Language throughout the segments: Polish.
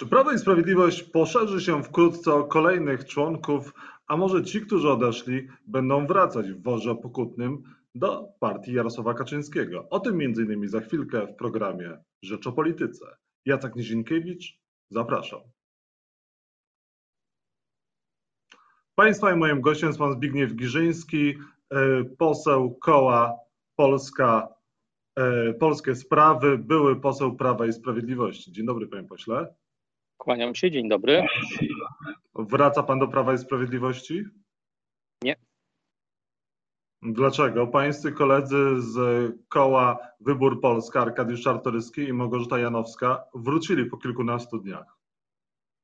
Czy Prawo i Sprawiedliwość poszerzy się wkrótce o kolejnych członków, a może ci, którzy odeszli, będą wracać w worze pokutnym do partii Jarosława Kaczyńskiego? O tym m.in. za chwilkę w programie Rzecz o Polityce. Jacek Nizinkiewicz, zapraszam. Państwa i moim gościem jest pan Zbigniew Giżyński, e, poseł koła Polska, e, Polskie Sprawy, były poseł Prawa i Sprawiedliwości. Dzień dobry, panie pośle. Kłaniam się, dzień dobry. Wraca pan do Prawa i Sprawiedliwości? Nie. Dlaczego? Pańscy koledzy z koła Wybór Polska, Arkadiusz Czartoryski i Małgorzata Janowska wrócili po kilkunastu dniach.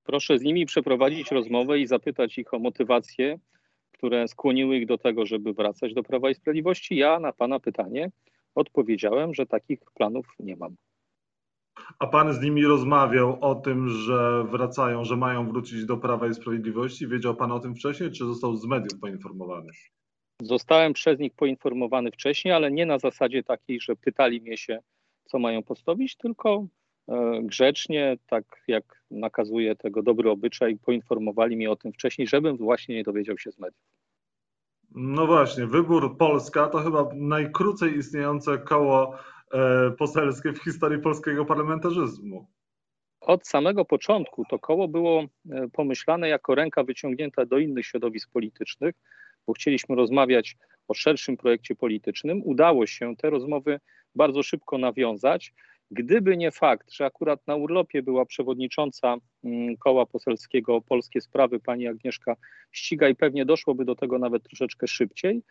Proszę z nimi przeprowadzić rozmowę i zapytać ich o motywacje, które skłoniły ich do tego, żeby wracać do Prawa i Sprawiedliwości. Ja na pana pytanie odpowiedziałem, że takich planów nie mam. A pan z nimi rozmawiał o tym, że wracają, że mają wrócić do Prawa i Sprawiedliwości? Wiedział pan o tym wcześniej, czy został z mediów poinformowany? Zostałem przez nich poinformowany wcześniej, ale nie na zasadzie takiej, że pytali mnie się, co mają postawić, tylko e, grzecznie, tak jak nakazuje tego dobry obyczaj, poinformowali mnie o tym wcześniej, żebym właśnie nie dowiedział się z mediów. No właśnie, wybór Polska to chyba najkrócej istniejące koło poselskie w historii polskiego parlamentaryzmu. Od samego początku to koło było e, pomyślane jako ręka wyciągnięta do innych środowisk politycznych, bo chcieliśmy rozmawiać o szerszym projekcie politycznym. Udało się te rozmowy bardzo szybko nawiązać. Gdyby nie fakt, że akurat na urlopie była przewodnicząca mm, koła poselskiego Polskie Sprawy, pani Agnieszka Ściga, i pewnie doszłoby do tego nawet troszeczkę szybciej,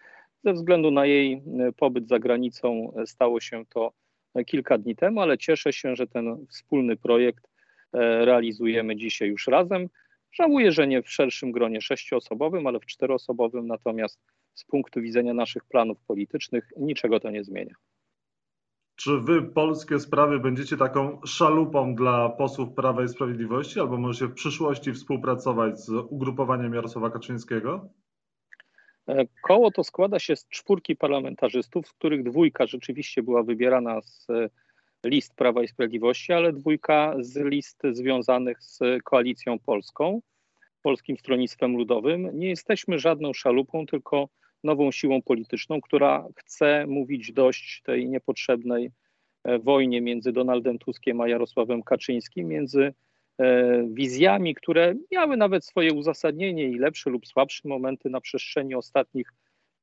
ze względu na jej e, pobyt za granicą e, stało się to e, kilka dni temu, ale cieszę się, że ten wspólny projekt realizujemy dzisiaj już razem. Żałuję, że nie w szerszym gronie sześcioosobowym, ale w czteroosobowym, natomiast z punktu widzenia naszych planów politycznych niczego to nie zmienia. Czy wy polskie sprawy będziecie taką szalupą dla posłów Prawa i Sprawiedliwości, albo możecie w przyszłości współpracować z ugrupowaniem Jarosława Kaczyńskiego? E, koło to składa się z czwórki parlamentarzystów, z których dwójka rzeczywiście była wybierana z e, list Prawa i Sprawiedliwości, ale dwójka z list związanych z Koalicją Polską, Polskim Stronnictwem Ludowym. Nie jesteśmy żadną szalupą, tylko nową siłą polityczną, która chce mówić dość tej niepotrzebnej e, wojnie między Donaldem Tuskiem a Jarosławem Kaczyńskim, między wizjami, które miały nawet swoje uzasadnienie i lepsze lub słabsze momenty na przestrzeni ostatnich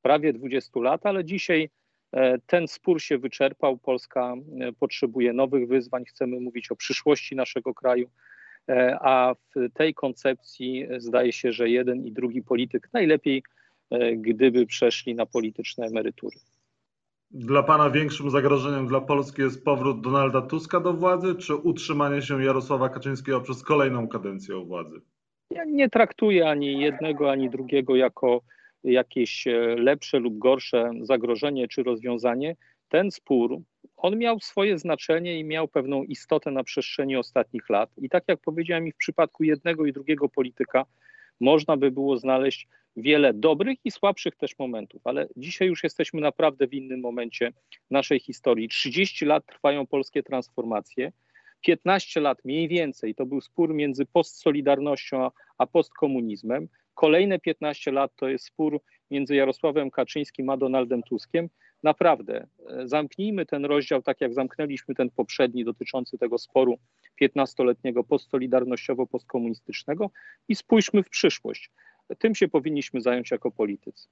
prawie 20 lat, ale dzisiaj e, ten spór się wyczerpał. Polska potrzebuje nowych wyzwań, chcemy mówić o przyszłości naszego kraju, a w tej koncepcji zdaje się, że jeden i drugi polityk najlepiej E, gdyby przeszli na polityczne emerytury. Dla Pana większym zagrożeniem dla Polski jest powrót Donalda Tuska do władzy, czy utrzymanie się Jarosława Kaczyńskiego przez kolejną kadencję władzy? Ja nie traktuję ani jednego, ani drugiego jako jakieś e, lepsze lub gorsze zagrożenie czy rozwiązanie. Ten spór, on miał swoje znaczenie i miał pewną istotę na przestrzeni ostatnich lat. I tak jak powiedziałem, i w przypadku jednego i drugiego polityka można by było znaleźć wiele dobrych i słabszych też momentów, ale dzisiaj już jesteśmy naprawdę w innym momencie naszej historii. 30 lat trwają polskie transformacje. 15 lat mniej więcej to był spór między postsolidarnością a postkomunizmem. Kolejne 15 lat to jest spór między Jarosławem Kaczyńskim a Donaldem Tuskiem. Naprawdę, e, zamknijmy ten rozdział tak jak zamknęliśmy ten poprzedni dotyczący tego sporu 15-letniego postsolidarnościowo-postkomunistycznego i spójrzmy w przyszłość. Tym się powinniśmy zająć jako politycy.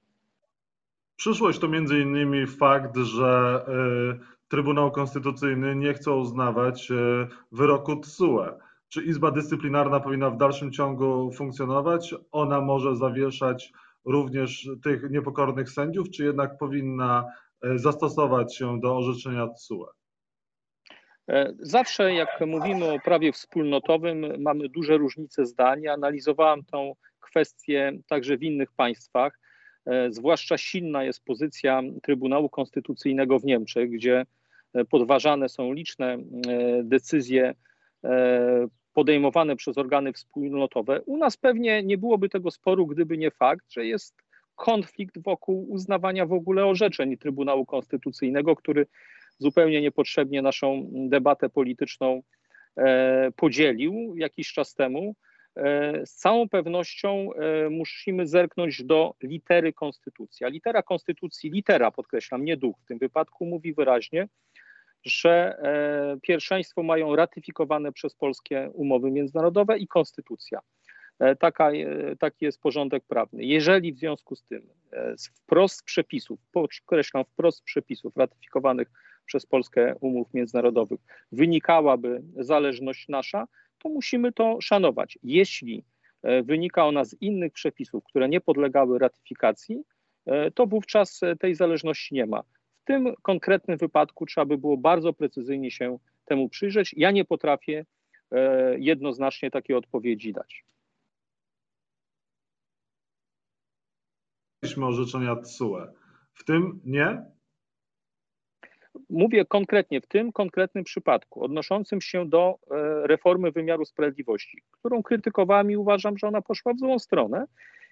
Przyszłość to między innymi fakt, że y, Trybunał Konstytucyjny nie chce uznawać y, wyroku TSUE. Czy Izba Dyscyplinarna powinna w dalszym ciągu funkcjonować? Ona może zawieszać również tych niepokornych sędziów, czy jednak powinna y, zastosować się do orzeczenia TSUE? E, zawsze, jak mówimy o prawie wspólnotowym, mamy duże różnice zdań. Analizowałam tą kwestie także w innych państwach. E, zwłaszcza silna jest pozycja Trybunału Konstytucyjnego w Niemczech, gdzie e, podważane są liczne decyzje podejmowane przez organy wspólnotowe. U nas pewnie nie byłoby tego sporu, gdyby nie fakt, że jest konflikt wokół uznawania w ogóle orzeczeń Trybunału Konstytucyjnego, który zupełnie niepotrzebnie naszą debatę polityczną podzielił jakiś czas temu, z całą pewnością musimy zerknąć do litery konstytucji. A litera konstytucji, litera podkreślam, nie duch w tym wypadku, mówi wyraźnie, że pierwszeństwo mają ratyfikowane przez polskie umowy międzynarodowe i konstytucja. E, taka, e, taki jest porządek prawny. Jeżeli w związku z tym e, wprost przepisów, podkreślam wprost przepisów ratyfikowanych przez Polskę umów międzynarodowych wynikałaby zależność nasza, to musimy to szanować. Jeśli wynika ona z innych przepisów, które nie podlegały ratyfikacji, to wówczas tej zależności nie ma. W tym konkretnym wypadku trzeba by było bardzo precyzyjnie się temu przyjrzeć. Ja nie potrafię jednoznacznie takiej odpowiedzi dać. Mieliśmy orzeczenia TSUE. W tym nie? Mówię konkretnie w tym konkretnym przypadku, odnoszącym się do e, reformy wymiaru sprawiedliwości, którą krytykowałem i uważam, że ona poszła w złą stronę.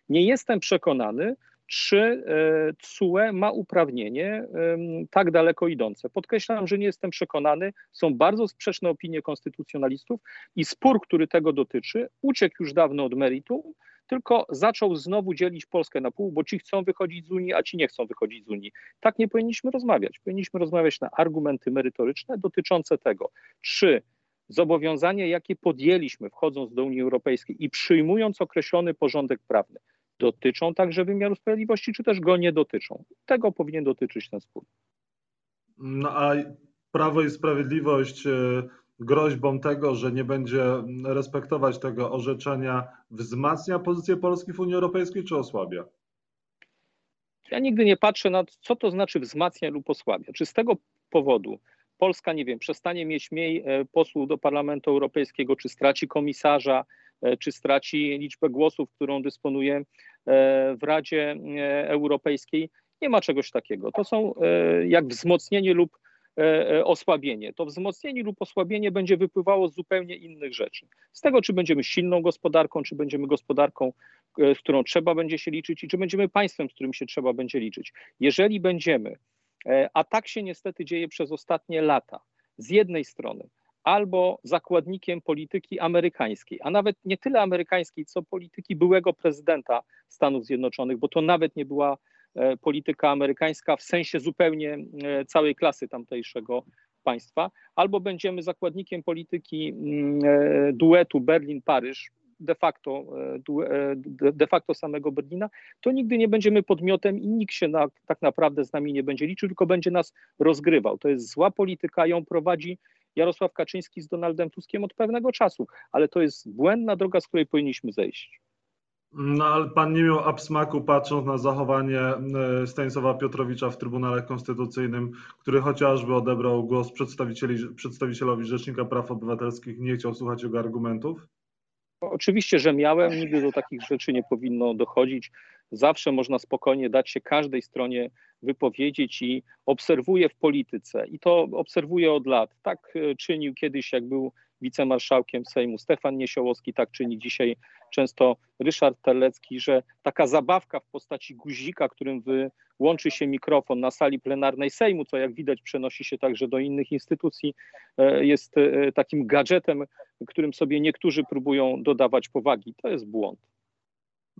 Nie jestem przekonany, czy e, TSUE ma uprawnienie tak daleko idące. Podkreślam, że nie jestem przekonany, są bardzo sprzeczne opinie konstytucjonalistów i spór, który tego dotyczy, uciekł już dawno od meritum tylko zaczął znowu dzielić Polskę na pół, bo ci chcą wychodzić z Unii, a ci nie chcą wychodzić z Unii. Tak nie powinniśmy rozmawiać. Powinniśmy rozmawiać na argumenty merytoryczne dotyczące tego, czy zobowiązania, jakie podjęliśmy wchodząc do Unii Europejskiej i przyjmując określony porządek prawny, dotyczą także wymiaru sprawiedliwości, czy też go nie dotyczą. Tego powinien dotyczyć ten spór. No a Prawo i Sprawiedliwość e, groźbą tego, że nie będzie respektować tego orzeczenia, wzmacnia pozycję Polski w Unii Europejskiej czy osłabia? Ja nigdy nie patrzę na co to znaczy wzmacnia lub osłabia. Czy z tego powodu Polska, nie wiem, przestanie mieć mniej e, posłów do Parlamentu Europejskiego, czy straci komisarza, e, czy straci liczbę głosów, którą dysponuje e, w Radzie Europejskiej. Nie ma czegoś takiego. To są jak wzmocnienie lub osłabienie. To wzmocnienie lub osłabienie będzie wypływało z zupełnie innych rzeczy. Z tego, czy będziemy silną gospodarką, czy będziemy gospodarką, e, z którą trzeba będzie się liczyć i czy będziemy państwem, z którym się trzeba będzie liczyć. Jeżeli będziemy, a tak się niestety dzieje przez ostatnie lata, z jednej strony, albo zakładnikiem polityki amerykańskiej, a nawet nie tyle amerykańskiej, co polityki byłego prezydenta Stanów Zjednoczonych, bo to nawet nie była E, polityka amerykańska w sensie zupełnie e, całej klasy tamtejszego państwa, albo będziemy zakładnikiem polityki mm, e, duetu Berlin-Paryż, de facto, de facto samego Berlina, to nigdy nie będziemy podmiotem i nikt się na, tak naprawdę z nami nie będzie liczył, tylko będzie nas rozgrywał. To jest zła polityka, ją prowadzi Jarosław Kaczyński z Donaldem Tuskiem od pewnego czasu, ale to jest błędna droga, z której powinniśmy zejść. No ale pan nie miał absmaku patrząc na zachowanie e, Stanisława Piotrowicza w Trybunale Konstytucyjnym, który chociażby odebrał głos przedstawicieli, przedstawicielowi Rzecznika Praw Obywatelskich, nie chciał słuchać jego argumentów? Oczywiście, że miałem, nigdy do takich rzeczy nie powinno dochodzić. Zawsze można spokojnie dać się każdej stronie wypowiedzieć i obserwuję w polityce i to obserwuję od lat. Tak e, czynił kiedyś, jak był wicemarszałkiem Sejmu Stefan Niesiołowski, tak czyni dzisiaj często Ryszard Terlecki, że taka zabawka w postaci guzika, którym wyłączy się mikrofon na sali plenarnej Sejmu, co jak widać przenosi się także do innych instytucji, e, jest e, takim gadżetem, którym sobie niektórzy próbują dodawać powagi. To jest błąd.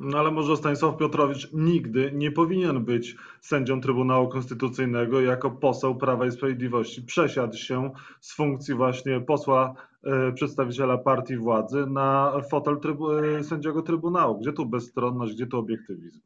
No ale może Stanisław Piotrowicz nigdy nie powinien być sędzią Trybunału Konstytucyjnego jako poseł Prawa i Sprawiedliwości. Przesiadł się z funkcji właśnie posła e, przedstawiciela partii władzy na fotel trybu, e, sędziego Trybunału. Gdzie tu bezstronność, gdzie tu obiektywizm?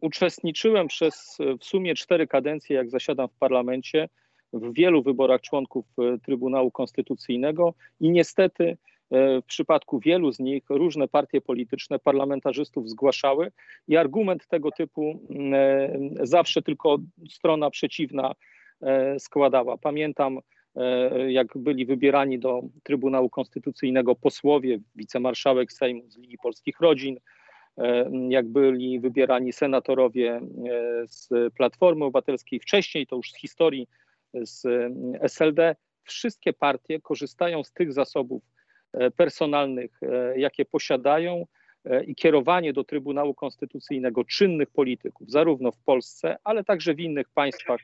Uczestniczyłem przez w sumie cztery kadencje, jak zasiadam w parlamencie, w wielu wyborach członków e, Trybunału Konstytucyjnego i niestety E, w przypadku wielu z nich różne partie polityczne parlamentarzystów zgłaszały i argument tego typu e, zawsze tylko strona przeciwna e, składała. Pamiętam, jak byli wybierani do Trybunału Konstytucyjnego posłowie, wicemarszałek Sejmu z Ligi Polskich Rodzin, jak byli wybierani senatorowie z Platformy Obywatelskiej, wcześniej to już z historii z SLD, wszystkie partie korzystają z tych zasobów E, personalnych, e, jakie posiadają, e, i kierowanie do Trybunału Konstytucyjnego czynnych polityków, zarówno w Polsce, ale także w innych państwach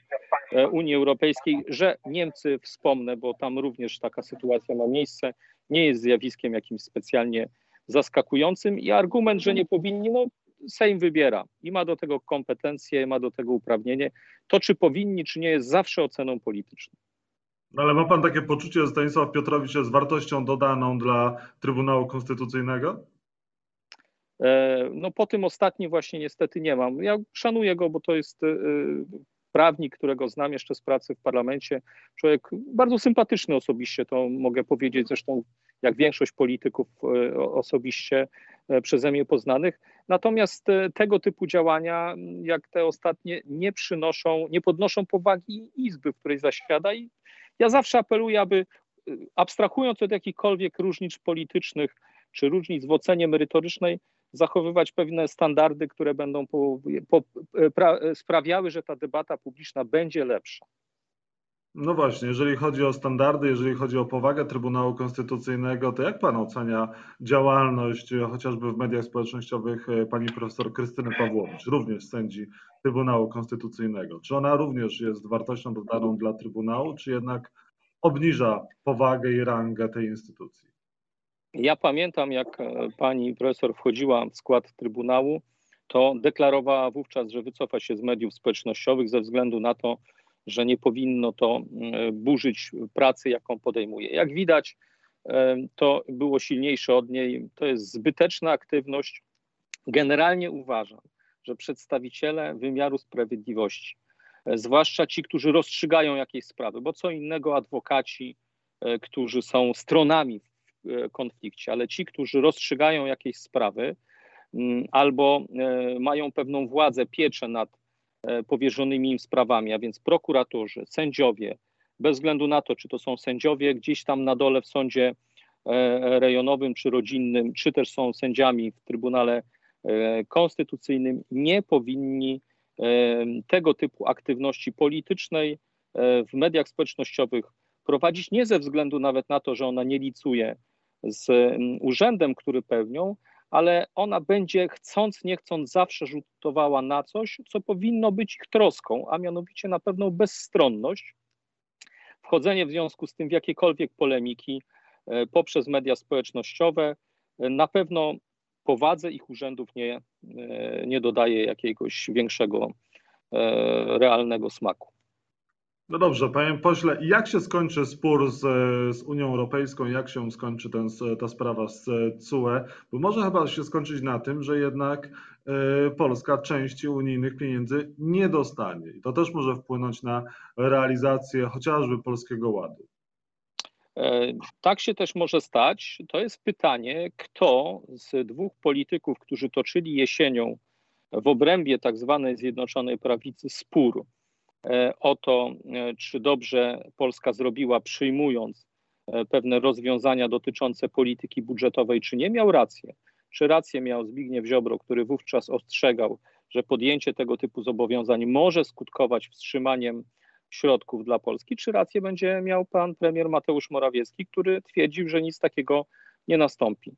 e, Unii Europejskiej, że Niemcy, wspomnę, bo tam również taka sytuacja ma miejsce, nie jest zjawiskiem jakimś specjalnie zaskakującym i argument, że nie powinni, no Sejm wybiera i ma do tego kompetencje, ma do tego uprawnienie. To, czy powinni, czy nie, jest zawsze oceną polityczną. No ale ma pan takie poczucie, że Stanisław Piotrowicz jest wartością dodaną dla Trybunału Konstytucyjnego? E, no po tym ostatnim właśnie niestety nie mam. Ja szanuję go, bo to jest e, prawnik, którego znam jeszcze z pracy w parlamencie. Człowiek bardzo sympatyczny osobiście, to mogę powiedzieć, zresztą jak większość polityków e, osobiście przeze mnie poznanych. Natomiast tego typu działania, jak te ostatnie, nie przynoszą, nie podnoszą powagi Izby, w której zasiada i ja zawsze apeluję, aby y, abstrahując od jakichkolwiek różnic politycznych czy różnic w ocenie merytorycznej, zachowywać pewne standardy, które będą po, po, pra, sprawiały, że ta debata publiczna będzie lepsza. No właśnie, jeżeli chodzi o standardy, jeżeli chodzi o powagę Trybunału Konstytucyjnego, to jak pan ocenia działalność chociażby w mediach społecznościowych e, pani profesor Krystyny Pawłowicz, również sędzi Trybunału Konstytucyjnego? Czy ona również jest wartością dodaną dla Trybunału, czy jednak obniża powagę i rangę tej instytucji? Ja pamiętam, jak e, pani profesor wchodziła w skład Trybunału, to deklarowała wówczas, że wycofa się z mediów społecznościowych ze względu na to, że nie powinno to mm, burzyć pracy, jaką podejmuje. Jak widać, to było silniejsze od niej. To jest zbyteczna aktywność. Generalnie uważam, że przedstawiciele wymiaru sprawiedliwości, e, zwłaszcza ci, którzy rozstrzygają jakieś sprawy, bo co innego adwokaci, e, którzy są stronami w e, konflikcie, ale ci, którzy rozstrzygają jakieś sprawy mm, albo mają pewną władzę, pieczę nad powierzonymi im sprawami, a więc prokuratorzy, sędziowie, bez względu na to, czy to są sędziowie gdzieś tam na dole w sądzie e, rejonowym czy rodzinnym, czy też są sędziami w Trybunale e, Konstytucyjnym, nie powinni tego typu aktywności politycznej w mediach społecznościowych prowadzić nie ze względu nawet na to, że ona nie licuje z urzędem, który pełnią, ale ona będzie chcąc, nie chcąc zawsze rzutowała na coś, co powinno być ich troską, a mianowicie na pewną bezstronność, wchodzenie w związku z tym w jakiekolwiek polemiki e, poprzez media społecznościowe, e, na pewno powadze ich urzędów nie, e, nie dodaje jakiegoś większego realnego smaku. No dobrze, panie pośle, jak się skończy spór z, z Unią Europejską, jak się skończy ten, ta sprawa z CUE? Bo może chyba się skończyć na tym, że jednak y, Polska części unijnych pieniędzy nie dostanie. I to też może wpłynąć na realizację chociażby Polskiego Ładu. E, tak się też może stać. To jest pytanie, kto z dwóch polityków, którzy toczyli jesienią w obrębie tak zwanej Zjednoczonej Prawicy spór, E, o to, e, czy dobrze Polska zrobiła, przyjmując e, pewne rozwiązania dotyczące polityki budżetowej, czy nie, miał rację. Czy rację miał Zbigniew Ziobro, który wówczas ostrzegał, że podjęcie tego typu zobowiązań może skutkować wstrzymaniem środków dla Polski, czy rację będzie miał pan premier Mateusz Morawiecki, który twierdził, że nic takiego nie nastąpi.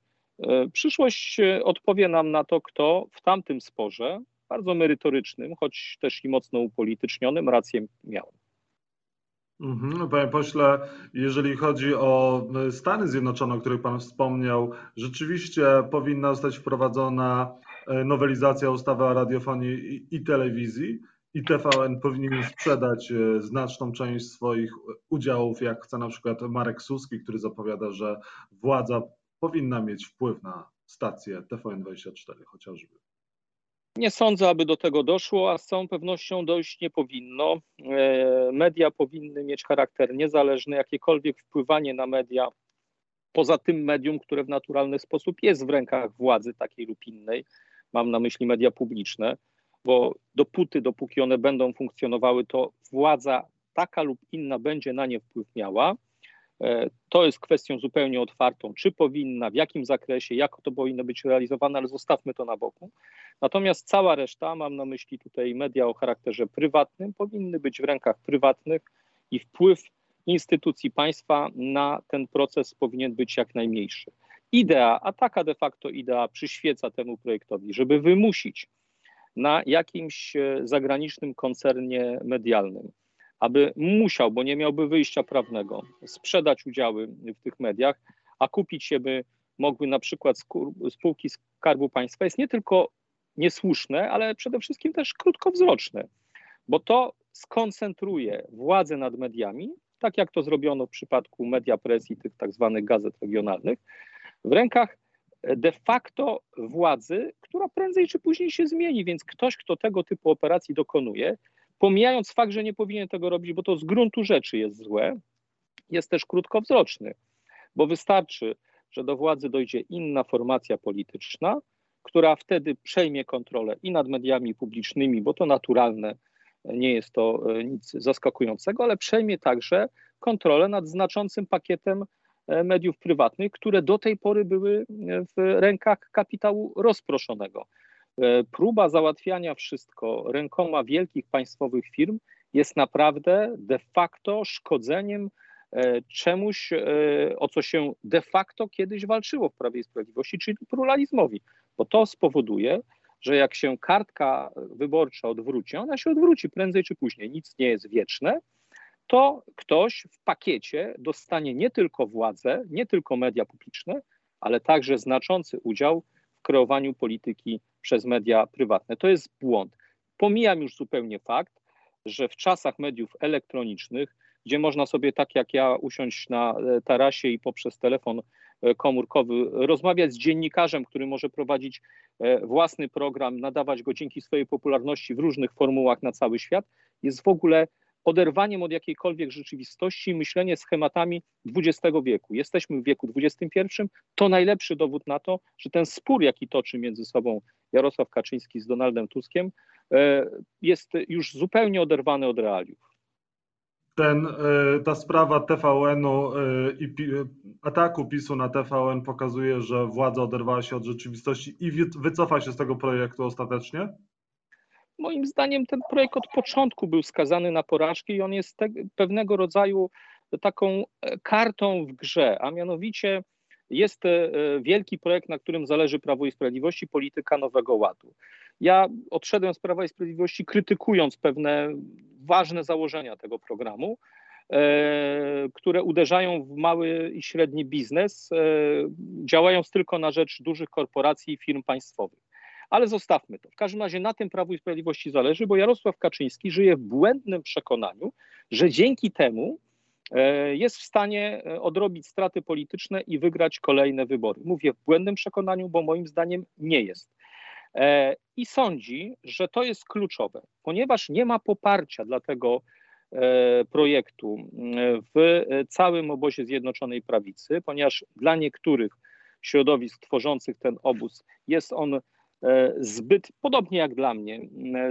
Przyszłość odpowie nam na to, kto w tamtym sporze bardzo merytorycznym, choć też i mocno upolitycznionym, rację miał. Mhm. Panie pośle, jeżeli chodzi o Stany Zjednoczone, o których Pan wspomniał, rzeczywiście powinna zostać wprowadzona e, nowelizacja ustawy o radiofonii i telewizji i TVN powinien sprzedać e, znaczną część swoich udziałów, jak chce na przykład Marek Suski, który zapowiada, że władza powinna mieć wpływ na stację TVN24 chociażby. Nie sądzę, aby do tego doszło, a z całą pewnością dojść nie powinno. E, media powinny mieć charakter niezależny, jakiekolwiek wpływanie na media poza tym medium, które w naturalny sposób jest w rękach władzy takiej lub innej, mam na myśli media publiczne, bo dopóty, dopóki one będą funkcjonowały, to władza taka lub inna będzie na nie wpływ miała. E, to jest kwestią zupełnie otwartą, czy powinna, w jakim zakresie, jak to powinno być realizowane, ale zostawmy to na boku. Natomiast cała reszta, mam na myśli tutaj media o charakterze prywatnym, powinny być w rękach prywatnych i wpływ instytucji państwa na ten proces powinien być jak najmniejszy. idea, a taka de facto idea przyświeca temu projektowi, żeby wymusić na jakimś e, zagranicznym koncernie medialnym, aby musiał, bo nie miałby wyjścia prawnego, sprzedać udziały w tych mediach, a kupić je by mogły na przykład spółki Skarbu Państwa, jest nie tylko niesłuszne, ale przede wszystkim też krótkowzroczne, bo to skoncentruje władzę nad mediami, tak jak to zrobiono w przypadku Media Press i tych tak zwanych gazet regionalnych, w rękach de facto władzy, która prędzej czy później się zmieni, więc ktoś, kto tego typu operacji dokonuje, pomijając fakt, że nie powinien tego robić, bo to z gruntu rzeczy jest złe, jest też krótkowzroczny, bo wystarczy, że do władzy dojdzie inna formacja polityczna, która wtedy przejmie kontrolę i nad mediami publicznymi, bo to naturalne, nie jest to e, nic zaskakującego, ale przejmie także kontrolę nad znaczącym pakietem e, mediów prywatnych, które do tej pory były w rękach kapitału rozproszonego. E, próba załatwiania wszystko rękoma wielkich państwowych firm jest naprawdę de facto szkodzeniem czemuś, o co się de facto kiedyś walczyło w Prawie i Sprawiedliwości, czyli pluralizmowi, bo to spowoduje, że jak się kartka wyborcza odwróci, ona się odwróci prędzej czy później, nic nie jest wieczne, to ktoś w pakiecie dostanie nie tylko władzę, nie tylko media publiczne, ale także znaczący udział kreowaniu polityki przez media prywatne. To jest błąd. Pomijam już zupełnie fakt, że w czasach mediów elektronicznych, gdzie można sobie tak jak ja usiąść na e, tarasie i poprzez telefon E, komórkowy, rozmawiać z dziennikarzem, który może prowadzić e, własny program, nadawać go dzięki swojej popularności w różnych formułach na cały świat, jest w ogóle oderwaniem od jakiejkolwiek rzeczywistości, myślenie schematami XX wieku. Jesteśmy w wieku XXI, to najlepszy dowód na to, że ten spór, jaki toczy między sobą Jarosław Kaczyński z Donaldem Tuskiem, e, jest już zupełnie oderwany od realiów ten, e, ta sprawa TVN-u e, i ataku PiSu na TVN pokazuje, że władza oderwała się od rzeczywistości i wycofa się z tego projektu ostatecznie? Moim zdaniem ten projekt od początku był skazany na porażki i on jest te, pewnego rodzaju taką e, kartą w grze, a mianowicie jest wielki projekt, na którym zależy Prawo i Sprawiedliwości, polityka Nowego Ładu. Ja odszedłem z Prawa i Sprawiedliwości krytykując pewne ważne założenia tego programu, e, które uderzają w mały i średni biznes, e, działając tylko na rzecz dużych korporacji i firm państwowych. Ale zostawmy to. W każdym razie na tym Prawu i Sprawiedliwości zależy, bo Jarosław Kaczyński żyje w błędnym przekonaniu, że dzięki temu e, jest w stanie odrobić straty polityczne i wygrać kolejne wybory. Mówię w błędnym przekonaniu, bo moim zdaniem nie jest. E, i sądzi, że to jest kluczowe, ponieważ nie ma poparcia dla tego e, projektu w całym obozie Zjednoczonej Prawicy, ponieważ dla niektórych środowisk tworzących ten obóz jest on e, zbyt, podobnie jak dla mnie,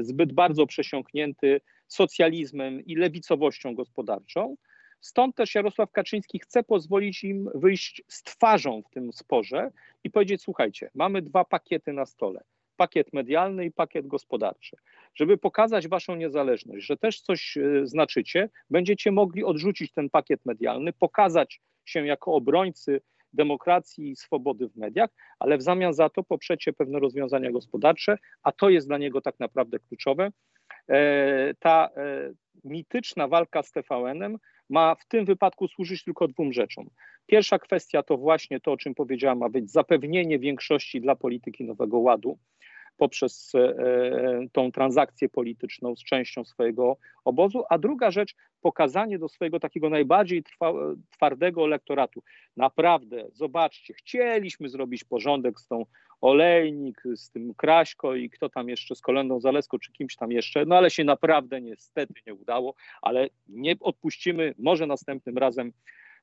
zbyt bardzo przesiąknięty socjalizmem i lewicowością gospodarczą. Stąd też Jarosław Kaczyński chce pozwolić im wyjść z twarzą w tym sporze i powiedzieć: Słuchajcie, mamy dwa pakiety na stole pakiet medialny i pakiet gospodarczy. Żeby pokazać waszą niezależność, że też coś e, znaczycie, będziecie mogli odrzucić ten pakiet medialny, pokazać się jako obrońcy demokracji i swobody w mediach, ale w zamian za to poprzecie pewne rozwiązania gospodarcze, a to jest dla niego tak naprawdę kluczowe. E, ta e, mityczna walka z TVN-em ma w tym wypadku służyć tylko dwóm rzeczom. Pierwsza kwestia to właśnie to, o czym powiedziałam, ma być zapewnienie większości dla polityki Nowego Ładu poprzez e, tą transakcję polityczną z częścią swojego obozu, a druga rzecz, pokazanie do swojego takiego najbardziej trwa, twardego elektoratu. Naprawdę, zobaczcie, chcieliśmy zrobić porządek z tą Olejnik, z tym Kraśko i kto tam jeszcze, z Kolendą Zaleską czy kimś tam jeszcze, no ale się naprawdę niestety nie udało, ale nie odpuścimy, może następnym razem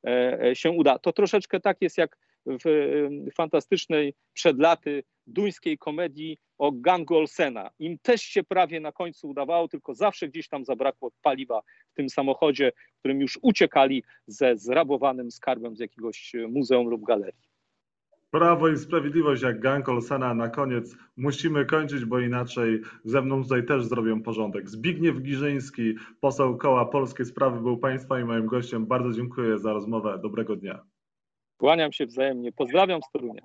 e, e, się uda. To troszeczkę tak jest jak w fantastycznej przed laty duńskiej komedii o gangu Olsena. Im też się prawie na końcu udawało, tylko zawsze gdzieś tam zabrakło paliwa w tym samochodzie, którym już uciekali ze zrabowanym skarbem z jakiegoś muzeum lub galerii. Prawo i Sprawiedliwość jak gang Olsena na koniec musimy kończyć, bo inaczej ze mną tutaj też zrobią porządek. Zbigniew Giżyński, poseł koła Polskie Sprawy był Państwa i moim gościem. Bardzo dziękuję za rozmowę. Dobrego dnia. Kłaniam się wzajemnie. Pozdrawiam z Torunia.